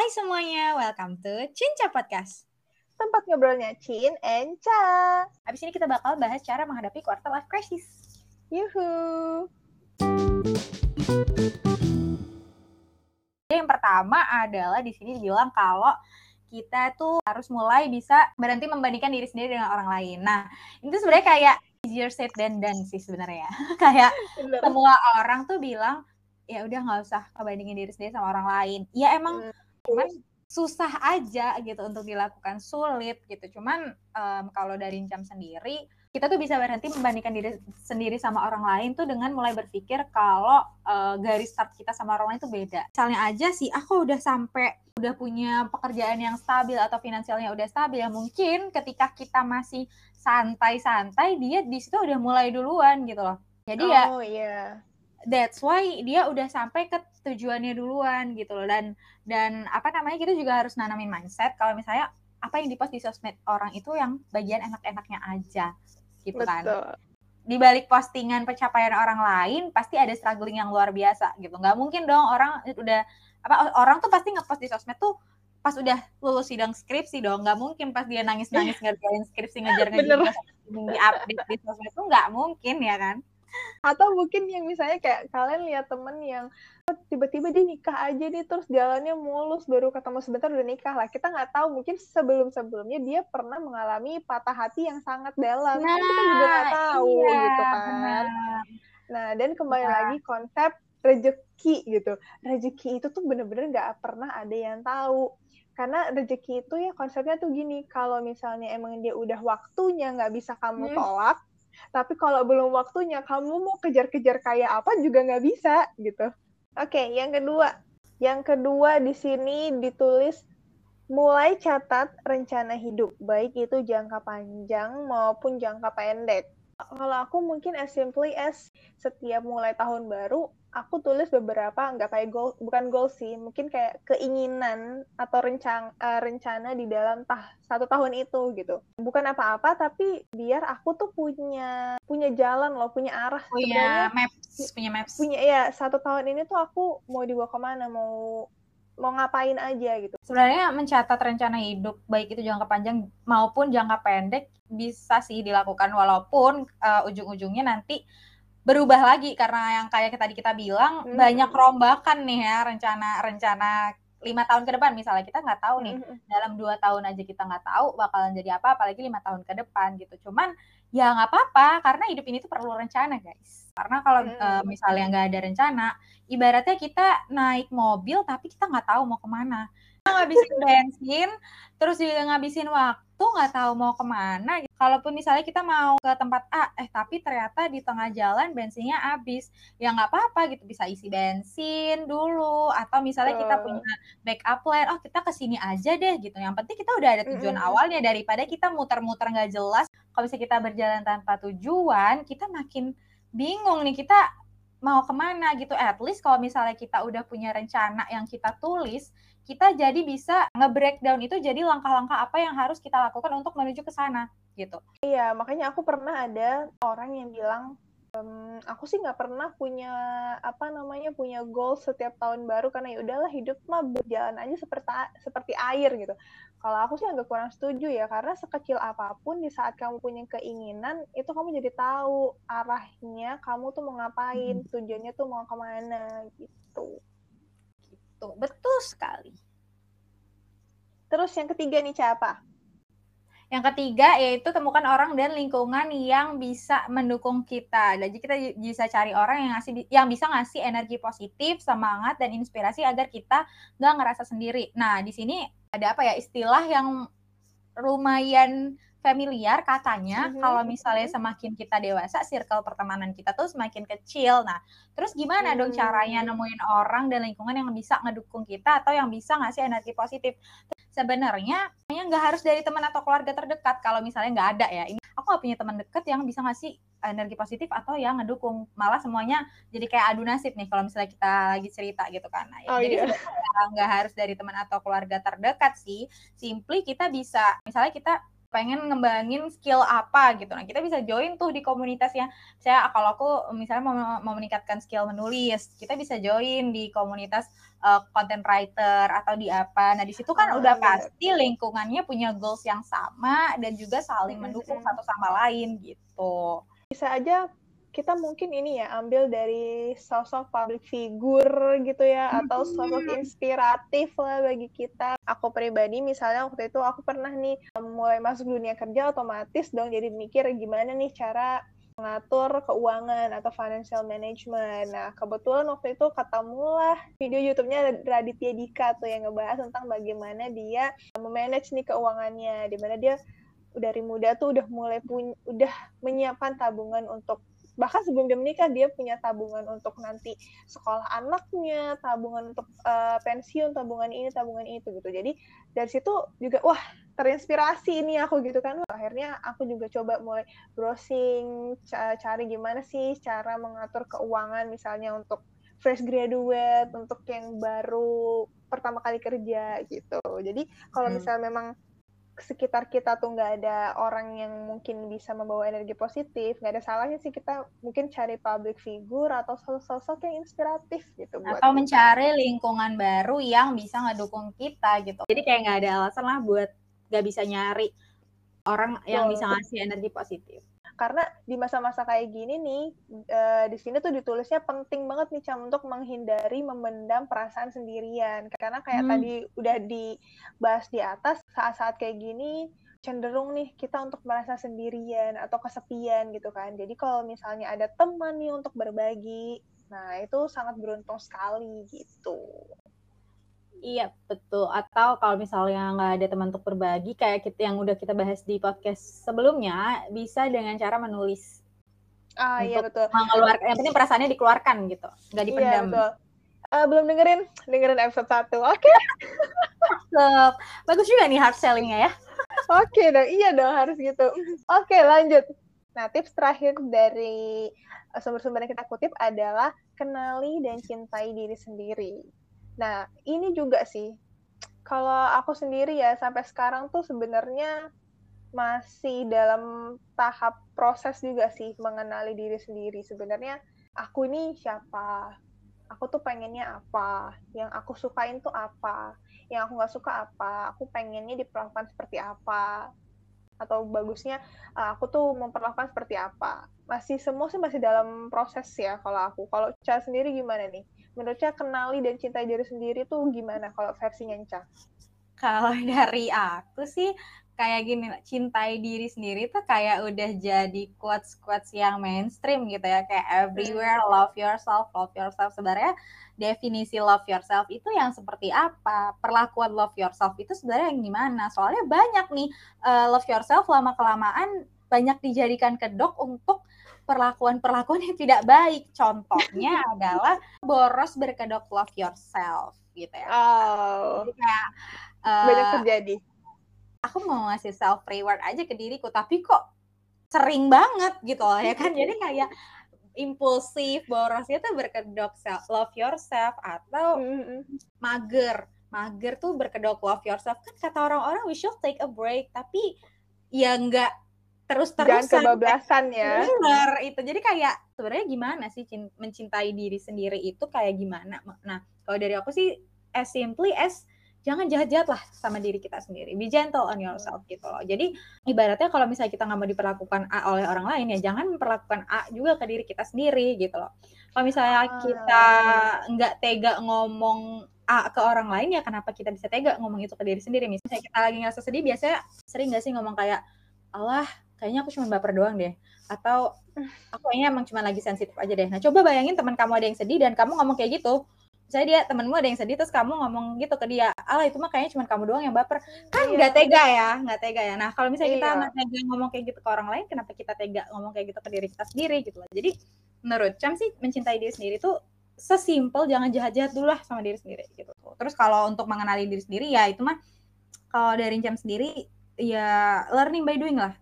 Hai semuanya, welcome to Cinca Podcast. Tempat ngobrolnya Cin and Cha. Abis ini kita bakal bahas cara menghadapi quarter life crisis. Yuhu. Yang pertama adalah di sini dibilang kalau kita tuh harus mulai bisa berhenti membandingkan diri sendiri dengan orang lain. Nah, itu sebenarnya kayak easier said than done sih sebenarnya. kayak Bener. semua orang tuh bilang ya udah nggak usah ngebandingin diri sendiri sama orang lain. Ya emang Hmm. Cuman susah aja gitu untuk dilakukan sulit gitu. Cuman em, kalau dari Incam sendiri kita tuh bisa berhenti membandingkan diri sendiri sama orang lain tuh dengan mulai berpikir kalau eh, garis start kita sama orang lain tuh beda. Misalnya aja sih aku udah sampai udah punya pekerjaan yang stabil atau finansialnya udah stabil ya mungkin ketika kita masih santai-santai dia di situ udah mulai duluan gitu loh. Jadi ya Oh iya. That's why dia udah sampai ke tujuannya duluan gitu loh. Dan dan apa namanya kita juga harus nanamin mindset kalau misalnya apa yang dipost di sosmed orang itu yang bagian enak-enaknya aja gitu kan. Betul. di balik postingan pencapaian orang lain pasti ada struggling yang luar biasa gitu. Nggak mungkin dong orang udah apa orang tuh pasti ngepost di sosmed tuh pas udah lulus sidang skripsi dong. Nggak mungkin pas dia nangis nangis ngerjain skripsi ngejar ngejar di update di sosmed tuh nggak mungkin ya kan Atau mungkin yang misalnya kayak kalian lihat temen yang oh, tiba-tiba dia nikah aja nih terus jalannya mulus baru ketemu sebentar udah nikah lah. Kita nggak tahu mungkin sebelum-sebelumnya dia pernah mengalami patah hati yang sangat dalam. kan kita juga nggak tahu iya, gitu kan. benar. Nah, dan kembali Iya. lagi konsep rezeki gitu. Rezeki itu tuh bener-bener nggak pernah ada yang tahu. Karena rezeki itu ya konsepnya tuh gini, kalau misalnya emang dia udah waktunya nggak bisa kamu Hmm. Tapi kalau belum waktunya kamu mau kejar-kejar kayak apa juga nggak bisa gitu. Oke, yang kedua. Yang kedua di sini ditulis mulai catat rencana hidup, baik itu jangka panjang maupun jangka pendek. Kalau aku mungkin as simply as setiap mulai tahun baru, aku tulis beberapa nggak kayak goal, bukan goal sih, mungkin kayak keinginan atau rencana rencana di dalam tah satu tahun itu gitu. Bukan apa-apa, tapi biar aku tuh punya punya jalan loh, punya arah. punya Sebenarnya maps punya maps punya ya satu tahun ini tuh aku mau dibawa ke mana, mau mau ngapain aja gitu. sebenarnya mencatat rencana hidup baik itu jangka panjang maupun jangka pendek bisa sih dilakukan walaupun uh, ujung-ujungnya nanti berubah lagi karena yang kayak tadi kita bilang Hmm. banyak rombakan nih ya rencana-rencana lima tahun ke depan misalnya kita nggak tahu nih Mm-mm. dalam dua tahun aja kita nggak tahu bakalan jadi apa apalagi lima tahun ke depan gitu cuman ya nggak apa-apa karena hidup ini tuh perlu rencana guys karena kalau Mm. eh, misalnya nggak ada rencana ibaratnya kita naik mobil tapi kita nggak tahu mau ke mana Kita ngabisin bensin terus juga ngabisin waktu nggak tahu mau ke mana gitu. kalaupun misalnya kita mau ke tempat A eh tapi ternyata di tengah jalan bensinnya habis ya nggak apa-apa gitu. Bisa isi bensin dulu atau misalnya kita punya backup plan oh kita ke sini aja deh gitu. Yang penting kita udah ada tujuan awalnya. Daripada kita muter-muter nggak jelas kalau misalnya kita berjalan tanpa tujuan kita makin bingung nih kita mau ke mana gitu. At least kalau misalnya kita udah punya rencana yang kita tulis kita jadi bisa nge-breakdown itu jadi langkah-langkah apa yang harus kita lakukan untuk menuju ke sana gitu Iya, makanya aku pernah ada orang yang bilang, "Em, aku sih nggak pernah punya apa namanya punya goal setiap tahun baru karena ya udahlah hidup mah berjalan aja seperti seperti air gitu. Kalau aku sih agak kurang setuju ya karena sekecil apa pun di saat kamu punya keinginan itu kamu jadi tahu arahnya kamu tuh mau ngapain, tujuannya tuh mau ke mana gitu. Tuh betul sekali Terus yang ketiga nih siapa? Yang ketiga yaitu temukan orang dan lingkungan yang bisa mendukung kita. Jadi kita bisa cari orang yang ngasih yang bisa ngasih energi positif, semangat dan inspirasi agar kita nggak ngerasa sendiri. Nah, di sini ada apa ya istilah yang lumayan familiar katanya Mhm, kalau misalnya mhm. semakin kita dewasa circle pertemanan kita tuh semakin kecil. Nah, terus gimana dong caranya Hmm. nemuin orang dan lingkungan yang bisa ngedukung kita atau yang bisa ngasih energi positif? Sebenarnya ya nggak harus dari teman atau keluarga terdekat kalau misalnya nggak ada ya. Ini aku nggak punya teman deket yang bisa ngasih energi positif atau yang ngedukung. Malah semuanya jadi kayak adu nasib nih kalau misalnya kita lagi cerita gitu kan. Nah, ya, Oh jadi iya. sebenarnya nggak harus dari teman atau keluarga terdekat sih. Simply kita bisa misalnya kita pengen ngembangin skill apa gitu. Nah, kita bisa join tuh di komunitasnya. Saya kalau aku misalnya mau, mau meningkatkan skill menulis, kita bisa join di komunitas uh, content writer atau di apa. Nah, di situ kan oh, udah iya. pasti lingkungannya punya goals yang sama dan juga saling mendukung satu sama lain gitu. Bisa aja kita mungkin ini ya ambil dari sosok public figure gitu ya atau sosok inspiratif lah bagi kita. Aku pribadi misalnya waktu itu aku pernah nih mulai masuk dunia kerja otomatis dong jadi mikir gimana nih cara mengatur keuangan atau financial management. Nah, kebetulan waktu itu ketemulah video YouTube-nya Raditya Dika tuh yang ngebahas tentang bagaimana dia memanage nih keuangannya, di mana dia dari muda tuh udah mulai punya udah menyiapkan tabungan untuk bahkan sebelum dia menikah dia punya tabungan untuk nanti sekolah anaknya tabungan untuk uh, pensiun tabungan ini tabungan itu gitu. Jadi dari situ juga wah terinspirasi ini aku gitu kan. Akhirnya aku juga coba mulai browsing cari gimana sih cara mengatur keuangan misalnya untuk fresh graduate untuk yang baru pertama kali kerja gitu. Jadi kalau hmm. misalnya memang sekitar kita tuh nggak ada orang yang mungkin bisa membawa energi positif, nggak ada salahnya sih kita mungkin cari public figure atau sosok-sosok yang inspiratif gitu. Buat atau mencari lingkungan baru yang bisa ngedukung kita gitu. Jadi kayak nggak ada alasan lah buat nggak bisa nyari orang yang bisa ngasih energi positif karena di masa-masa kayak gini nih uh, di sini tuh ditulisnya penting banget nih Cam untuk menghindari memendam perasaan sendirian. Karena kayak hmm. tadi udah dibahas di atas saat-saat kayak gini cenderung nih kita untuk merasa sendirian atau kesepian gitu kan. Jadi kalau misalnya ada teman nih untuk berbagi nah itu sangat beruntung sekali gitu Iya betul. Atau kalau misalnya nggak ada teman untuk berbagi, kayak kita yang udah kita bahas di podcast sebelumnya, bisa dengan cara menulis. Ah iya betul. Mengeluarkan, yang penting perasaannya dikeluarkan gitu, nggak iya, dipendam. Iya betul. Uh, belum dengerin, dengerin episode satu, oke? Okay. Bagus juga nih hard sellingnya ya. oke okay, dong, iya dong harus gitu. Oke okay, lanjut. Nah tips terakhir dari sumber-sumber yang kita kutip adalah kenali dan cintai diri sendiri. Nah, ini juga sih. Kalau aku sendiri ya sampai sekarang tuh sebenarnya masih dalam tahap proses juga sih mengenali diri sendiri. Sebenarnya aku ini siapa? Aku tuh pengennya apa? Yang aku sukain tuh apa? Yang aku nggak suka apa? Aku pengennya diperlakukan seperti apa? Atau bagusnya aku tuh memperlakukan seperti apa? Masih semua sih masih dalam proses ya kalau aku. Kalau cara sendiri gimana nih? Menurutnya kenali dan cintai diri sendiri tuh gimana kalau versinya Nca? Kalau dari aku sih kayak gini, cintai diri sendiri tuh kayak udah jadi quotes-quotes yang mainstream gitu ya, kayak everywhere love yourself, love yourself. Sebenarnya definisi love yourself itu yang seperti apa? Perlakuan love yourself itu sebenarnya yang gimana? Soalnya banyak nih uh, love yourself lama kelamaan banyak dijadikan kedok untuk perlakuan-perlakuan yang tidak baik. Contohnya adalah boros berkedok love yourself gitu ya. Oh. Jadi kayak uh, banyak terjadi. Aku mau ngasih self reward aja ke diriku, tapi kok sering banget gitu loh ya kan. Jadi kayak impulsif, borosnya tuh berkedok self love yourself atau mm -hmm. mager. Mager tuh berkedok love yourself kan kata orang-orang we should take a break, tapi ya enggak terus-terusan. Jangan kebablasan ya. Bener, itu. Jadi kayak sebenarnya gimana sih mencintai diri sendiri itu kayak gimana? Nah, kalau dari aku sih as simply as jangan jahat-jahat lah sama diri kita sendiri. Be gentle on yourself gitu loh. Jadi ibaratnya kalau misalnya kita nggak mau diperlakukan A oleh orang lain ya jangan memperlakukan A juga ke diri kita sendiri gitu loh. Kalau misalnya ah. kita nggak tega ngomong A ke orang lain ya kenapa kita bisa tega ngomong itu ke diri sendiri? Misalnya kita lagi ngerasa sedih biasanya sering nggak sih ngomong kayak Allah kayaknya aku cuma baper doang deh. Atau aku kayaknya emang cuma lagi sensitif aja deh. Nah coba bayangin teman kamu ada yang sedih dan kamu ngomong kayak gitu. Misalnya dia temenmu ada yang sedih terus kamu ngomong gitu ke dia. Allah itu mah kayaknya cuma kamu doang yang baper. Kan iya. nggak iya. tega ya nggak tega ya. Nah kalau misalnya kita iya. tega ngomong kayak gitu ke orang lain kenapa kita tega ngomong kayak gitu ke diri kita sendiri gitu loh. Jadi menurut Cam sih mencintai diri sendiri tuh sesimpel jangan jahat-jahat dulu lah sama diri sendiri gitu. Terus kalau untuk mengenali diri sendiri ya itu mah kalau dari Cam sendiri ya learning by doing lah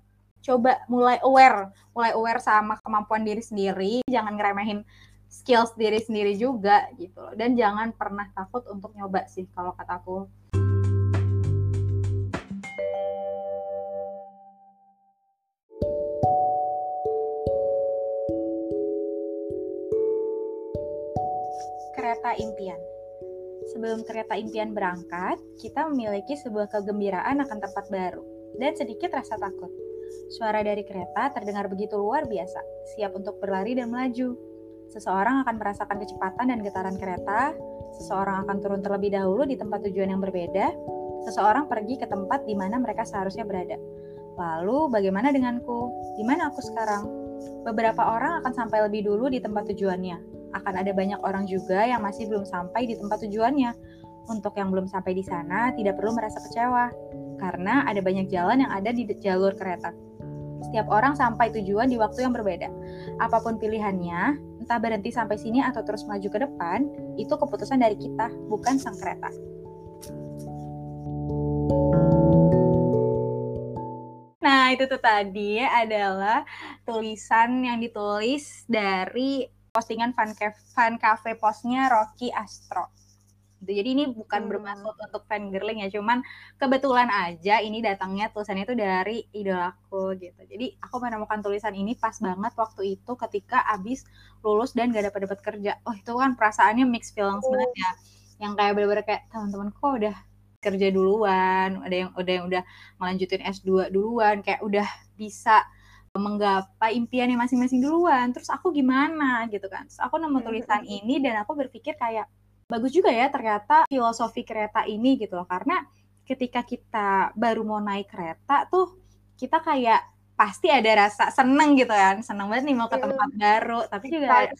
coba mulai aware, mulai aware sama kemampuan diri sendiri, jangan ngeremehin skills diri sendiri juga gitu loh. Dan jangan pernah takut untuk nyoba sih kalau kataku. Kereta impian. Sebelum kereta impian berangkat, kita memiliki sebuah kegembiraan akan tempat baru dan sedikit rasa takut. Suara dari kereta terdengar begitu luar biasa, siap untuk berlari dan melaju. Seseorang akan merasakan kecepatan dan getaran kereta, seseorang akan turun terlebih dahulu di tempat tujuan yang berbeda, seseorang pergi ke tempat di mana mereka seharusnya berada. Lalu, bagaimana denganku? Di mana aku sekarang? Beberapa orang akan sampai lebih dulu di tempat tujuannya, akan ada banyak orang juga yang masih belum sampai di tempat tujuannya. Untuk yang belum sampai di sana, tidak perlu merasa kecewa, karena ada banyak jalan yang ada di jalur kereta. Setiap orang sampai tujuan di waktu yang berbeda. Apa pun pilihannya, entah berhenti sampai sini atau terus maju ke depan, itu keputusan dari kita, bukan sang kereta. Nah, itu tuh tadi adalah tulisan yang ditulis dari postingan fan cafe, fan cafe postnya Rocky Astro. Gitu. Jadi ini bukan hmm. bermaksud untuk fan girling ya, cuman kebetulan aja ini datangnya tulisannya itu dari idolaku gitu. Jadi aku menemukan tulisan ini pas banget waktu itu ketika abis lulus dan gak dapat dapat kerja. Oh itu kan perasaannya mixed feelings oh. banget ya. Yang kayak bener-bener kayak teman-teman kok udah kerja duluan, ada yang udah yang udah melanjutin S2 duluan, kayak udah bisa menggapai impiannya masing-masing duluan terus aku gimana gitu kan terus aku nemu tulisan ini dan aku berpikir kayak bagus juga ya ternyata filosofi kereta ini gitu loh. Karena ketika kita baru mau naik kereta tuh kita kayak pasti ada rasa seneng gitu kan. Seneng banget nih mau ke tempat baru tapi juga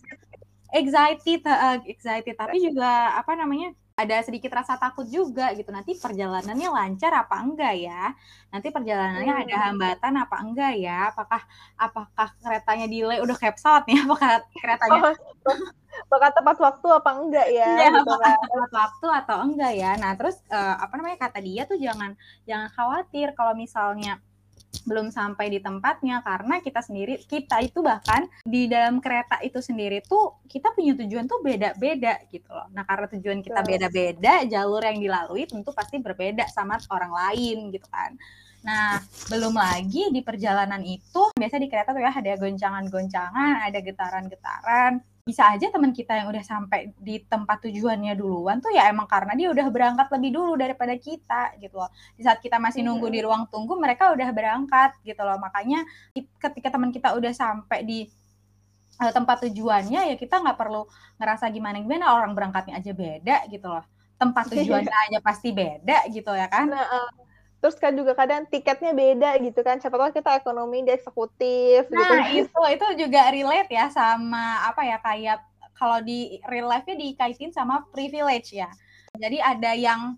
excited. uh, excited. Tapi juga apa namanya ada sedikit rasa takut juga gitu. Nanti perjalanannya lancar apa enggak ya? Nanti perjalanannya hmm. ada hambatan apa enggak ya? Apakah apakah keretanya delay? Udah kayak pesawat nih apakah keretanya oh, apakah tepat waktu apa enggak ya, ya gitu kan. tepat waktu atau enggak ya nah terus uh, apa namanya kata dia tuh jangan jangan khawatir kalau misalnya belum sampai di tempatnya karena kita sendiri kita itu bahkan di dalam kereta itu sendiri tuh kita punya tujuan tuh beda-beda gitu loh. Nah, karena tujuan kita beda-beda, jalur yang dilalui tentu pasti berbeda sama orang lain gitu kan. Nah, belum lagi di perjalanan itu biasa di kereta tuh ya ada goncangan-goncangan, ada getaran-getaran bisa aja teman kita yang udah sampai di tempat tujuannya duluan tuh ya emang karena dia udah berangkat lebih dulu daripada kita gitu loh. Di saat kita masih nunggu di ruang tunggu mereka udah berangkat gitu loh. Makanya ketika teman kita udah sampai di uh, tempat tujuannya ya kita nggak perlu ngerasa gimana gimana orang berangkatnya aja beda gitu loh. Tempat tujuannya aja pasti beda gitu ya kan. Nah, uh Terus kan juga kadang tiketnya beda gitu kan. Siapa tahu kita ekonomi di eksekutif nah, gitu. Nah, itu itu juga relate ya sama apa ya kayak kalau di real life-nya dikaitin sama privilege ya. Jadi ada yang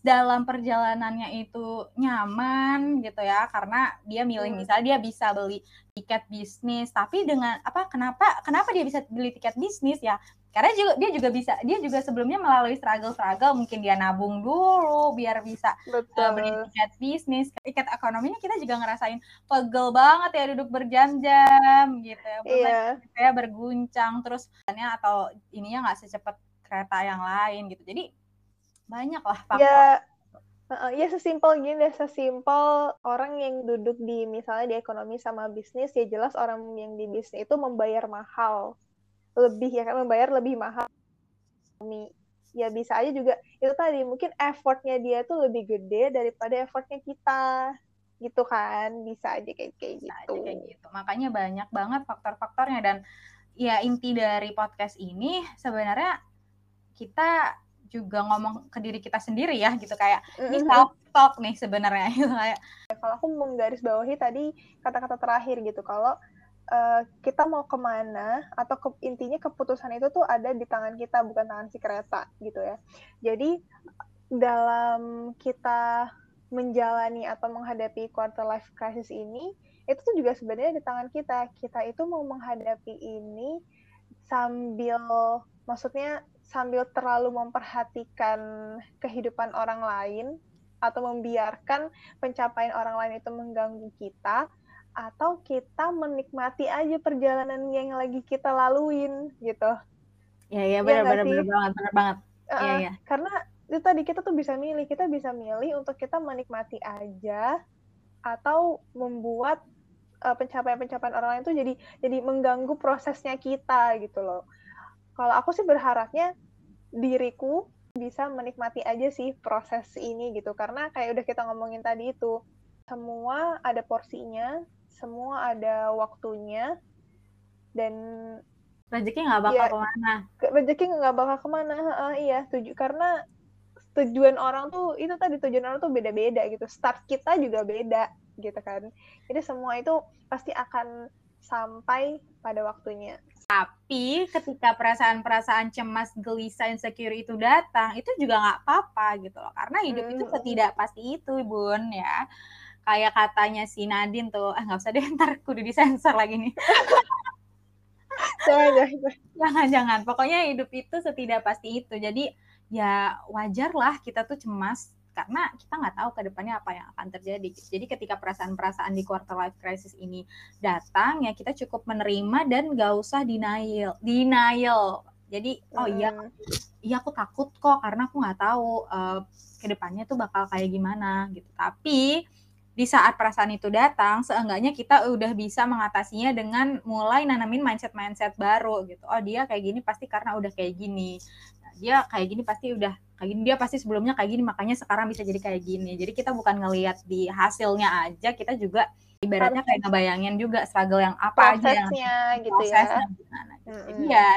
dalam perjalanannya itu nyaman gitu ya karena dia milih hmm. misalnya dia bisa beli tiket bisnis tapi dengan apa kenapa kenapa dia bisa beli tiket bisnis ya karena juga dia juga bisa dia juga sebelumnya melalui struggle-struggle mungkin dia nabung dulu biar bisa Betul. Uh, beli tiket bisnis tiket ekonominya kita juga ngerasain pegel banget ya duduk berjam-jam gitu ya yeah. saya berguncang terus atau ininya nggak secepat kereta yang lain gitu jadi banyak lah faktor. ya Uh, ya sesimpel gini deh, sesimpel orang yang duduk di misalnya di ekonomi sama bisnis, ya jelas orang yang di bisnis itu membayar mahal. Lebih ya kan membayar lebih mahal. Ya bisa aja juga itu tadi mungkin effortnya dia tuh lebih gede daripada effortnya kita. Gitu kan bisa aja kayak kayak gitu. Aja kayak gitu. Makanya banyak banget faktor-faktornya dan ya inti dari podcast ini sebenarnya kita juga ngomong ke diri kita sendiri ya gitu. Kayak ini self talk nih sebenarnya. Gitu kayak. Kalau aku menggarisbawahi tadi kata-kata terakhir gitu kalau uh, kita mau ke mana atau ke, intinya keputusan itu tuh ada di tangan kita bukan tangan si kereta gitu ya. Jadi dalam kita menjalani atau menghadapi quarter life crisis ini itu tuh juga sebenarnya di tangan kita. Kita itu mau menghadapi ini sambil maksudnya sambil terlalu memperhatikan kehidupan orang lain atau membiarkan pencapaian orang lain itu mengganggu kita atau kita menikmati aja perjalanan yang lagi kita laluin gitu. Ya ya benar ya, benar benar banget benar banget. Uh, ya, ya. Karena itu tadi kita tuh bisa milih, kita bisa milih untuk kita menikmati aja atau membuat uh, pencapaian-pencapaian orang lain itu jadi jadi mengganggu prosesnya kita gitu loh. Kalau aku sih berharapnya diriku bisa menikmati aja sih proses ini gitu. Karena kayak udah kita ngomongin tadi itu semua ada porsinya semua ada waktunya dan rezeki nggak bakal ya, ke mana. Rezeki nggak bakal ke mana uh, iya tujuh karena tujuan orang tuh itu tadi tujuan orang tuh beda-beda gitu. Start kita juga beda gitu kan. Jadi semua itu pasti akan sampai pada waktunya tapi ketika perasaan-perasaan cemas, gelisah, insecure itu datang, itu juga nggak apa-apa gitu loh. Karena hidup hmm. itu tidak pasti itu, Bun ya. Kayak katanya si Nadine tuh, ah nggak usah deh, ntar kudu disensor lagi nih. jangan, jangan, jangan. Pokoknya hidup itu setidak pasti itu. Jadi ya wajar lah kita tuh cemas karena kita nggak tahu ke depannya apa yang akan terjadi. Jadi ketika perasaan-perasaan di quarter life crisis ini datang ya kita cukup menerima dan nggak usah denial, denial. Jadi oh iya, hmm. iya aku takut kok karena aku nggak tahu uh, ke depannya tuh bakal kayak gimana gitu. Tapi di saat perasaan itu datang, seenggaknya kita udah bisa mengatasinya dengan mulai nanamin mindset-mindset baru gitu. Oh dia kayak gini pasti karena udah kayak gini dia kayak gini pasti udah kayak gini dia pasti sebelumnya kayak gini makanya sekarang bisa jadi kayak gini jadi kita bukan ngelihat di hasilnya aja kita juga ibaratnya kayak ngebayangin juga struggle yang apa prosesnya, aja yang gitu ya. prosesnya ya gimana gitu. Mm-hmm. jadi ya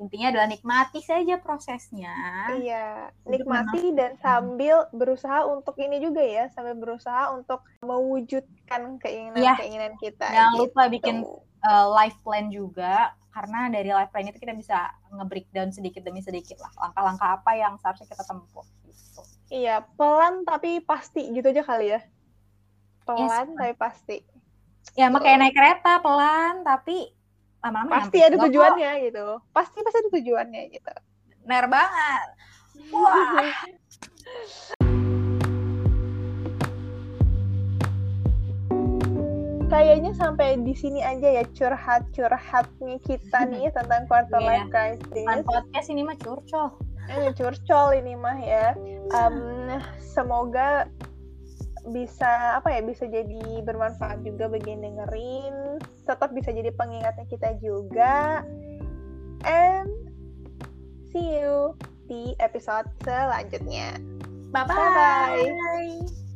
intinya adalah nikmati saja prosesnya iya nikmati dan sambil berusaha untuk ini juga ya sambil berusaha untuk mewujudkan keinginan-keinginan ya. kita jangan gitu. lupa bikin uh, life plan juga karena dari life plan itu kita bisa nge-breakdown sedikit demi sedikit lah langkah-langkah apa yang seharusnya kita tempuh gitu. Iya, pelan tapi pasti gitu aja kali ya. Pelan yes. tapi pasti. Ya, so. makanya naik kereta pelan tapi lama-lama pasti ada tujuannya kok. gitu. Pasti pasti ada tujuannya gitu. Benar banget. Wah. Kayaknya sampai di sini aja ya curhat-curhatnya kita nih tentang quarter yeah. life crisis. Bukan podcast ini mah curcol. Eh, curcol ini mah ya. Um, semoga bisa apa ya bisa jadi bermanfaat juga bagi yang dengerin tetap bisa jadi pengingatnya kita juga and see you di episode selanjutnya bye bye, bye, -bye.